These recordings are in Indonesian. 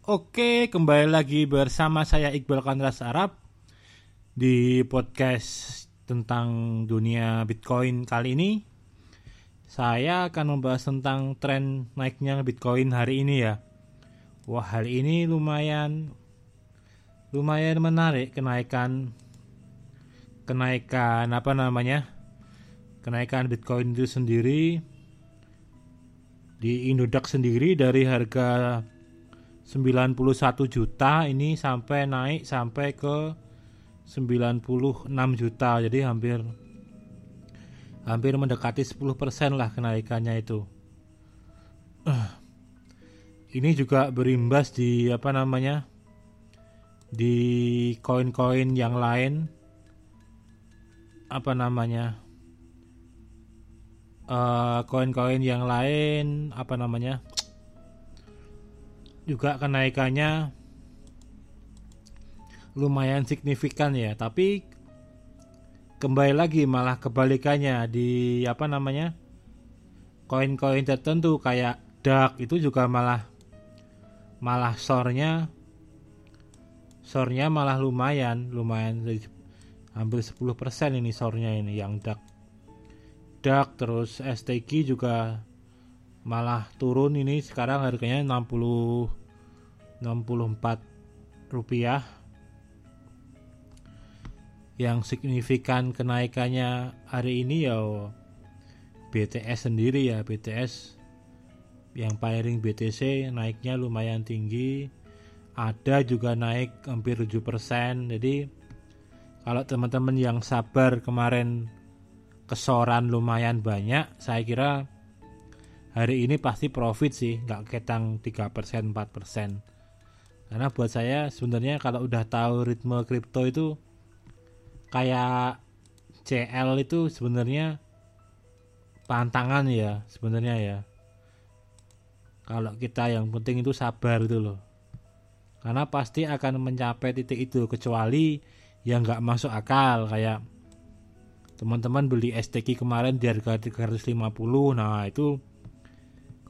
Oke, kembali lagi bersama saya Iqbal Kandras Arab di podcast tentang dunia Bitcoin kali ini. Saya akan membahas tentang tren naiknya Bitcoin hari ini ya. Wah, hari ini lumayan lumayan menarik kenaikan kenaikan apa namanya? Kenaikan Bitcoin itu sendiri di Indodax sendiri dari harga 91 juta ini sampai naik sampai ke 96 juta. Jadi hampir hampir mendekati 10% lah kenaikannya itu. Ini juga berimbas di apa namanya di koin-koin yang lain. Apa namanya eh, koin-koin uh, yang lain apa namanya juga kenaikannya lumayan signifikan ya. Tapi kembali lagi malah kebalikannya di apa namanya koin-koin tertentu kayak DAX itu juga malah malah sornya sornya malah lumayan lumayan hampir 10% ini sornya ini yang DAX DAX terus STQ juga malah turun ini sekarang harganya 60 64 rupiah. Yang signifikan kenaikannya hari ini ya BTS sendiri ya BTS yang pairing BTC naiknya lumayan tinggi. Ada juga naik hampir 7% jadi kalau teman-teman yang sabar kemarin kesoran lumayan banyak saya kira hari ini pasti profit sih nggak ketang 3% 4% karena buat saya sebenarnya kalau udah tahu ritme kripto itu kayak CL itu sebenarnya pantangan ya sebenarnya ya. Kalau kita yang penting itu sabar itu loh. Karena pasti akan mencapai titik itu kecuali yang nggak masuk akal kayak teman-teman beli STQ kemarin di harga 350 nah itu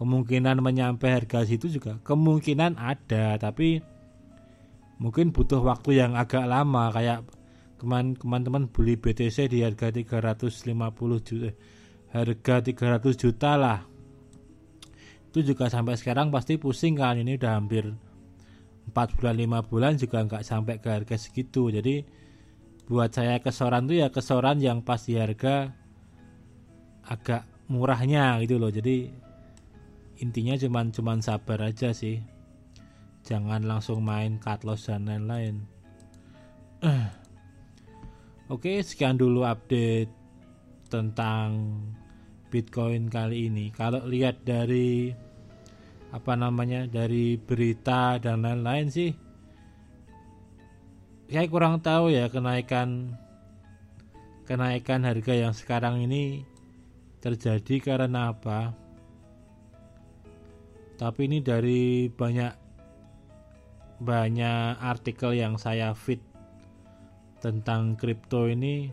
kemungkinan menyampai harga situ juga kemungkinan ada tapi mungkin butuh waktu yang agak lama. Kayak kemarin teman-teman beli BTC di harga 350 juta harga 300 juta lah. Itu juga sampai sekarang pasti pusing kan ini udah hampir 4 bulan 5 bulan juga nggak sampai ke harga segitu. Jadi buat saya kesoran tuh ya kesoran yang pas di harga agak murahnya gitu loh. Jadi intinya cuman cuman sabar aja sih. Jangan langsung main cut loss dan lain-lain. Oke sekian dulu update tentang Bitcoin kali ini. Kalau lihat dari apa namanya dari berita dan lain-lain sih saya kurang tahu ya kenaikan kenaikan harga yang sekarang ini terjadi karena apa tapi ini dari banyak banyak artikel yang saya feed tentang kripto ini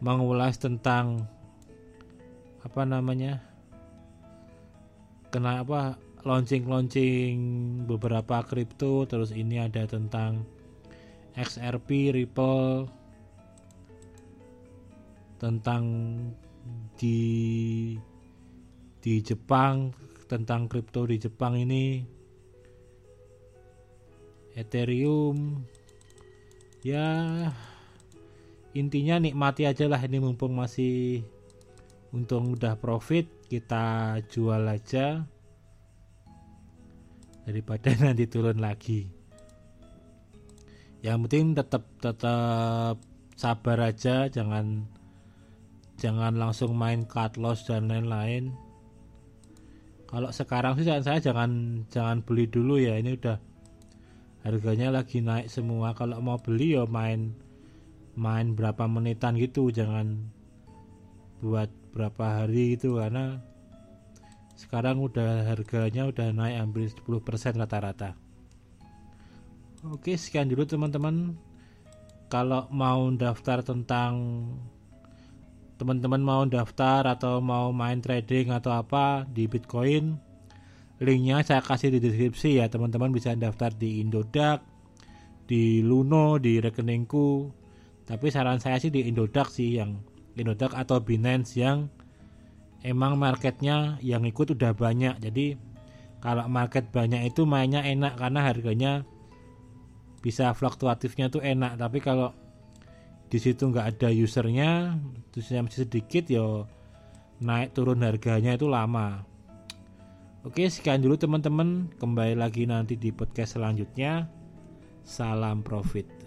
mengulas tentang apa namanya kenapa launching-launching beberapa kripto. Terus ini ada tentang XRP Ripple tentang di di Jepang tentang kripto di Jepang ini. Ethereum. Ya intinya nikmati aja lah ini mumpung masih untung udah profit kita jual aja daripada nanti turun lagi. Yang penting tetap tetap sabar aja jangan jangan langsung main cut loss dan lain-lain kalau sekarang sih saya jangan jangan beli dulu ya. Ini udah harganya lagi naik semua. Kalau mau beli ya main main berapa menitan gitu. Jangan buat berapa hari gitu. Karena sekarang udah harganya udah naik hampir 10% rata-rata. Oke sekian dulu teman-teman. Kalau mau daftar tentang teman-teman mau daftar atau mau main trading atau apa di Bitcoin linknya saya kasih di deskripsi ya teman-teman bisa daftar di Indodax di Luno di rekeningku. Tapi saran saya sih di Indodax sih yang Indodax atau Binance yang emang marketnya yang ikut udah banyak. Jadi kalau market banyak itu mainnya enak karena harganya bisa fluktuatifnya tuh enak. Tapi kalau di situ nggak ada usernya masih sedikit ya naik turun harganya itu lama Oke, sekian dulu teman-teman. Kembali lagi nanti di podcast selanjutnya. Salam profit.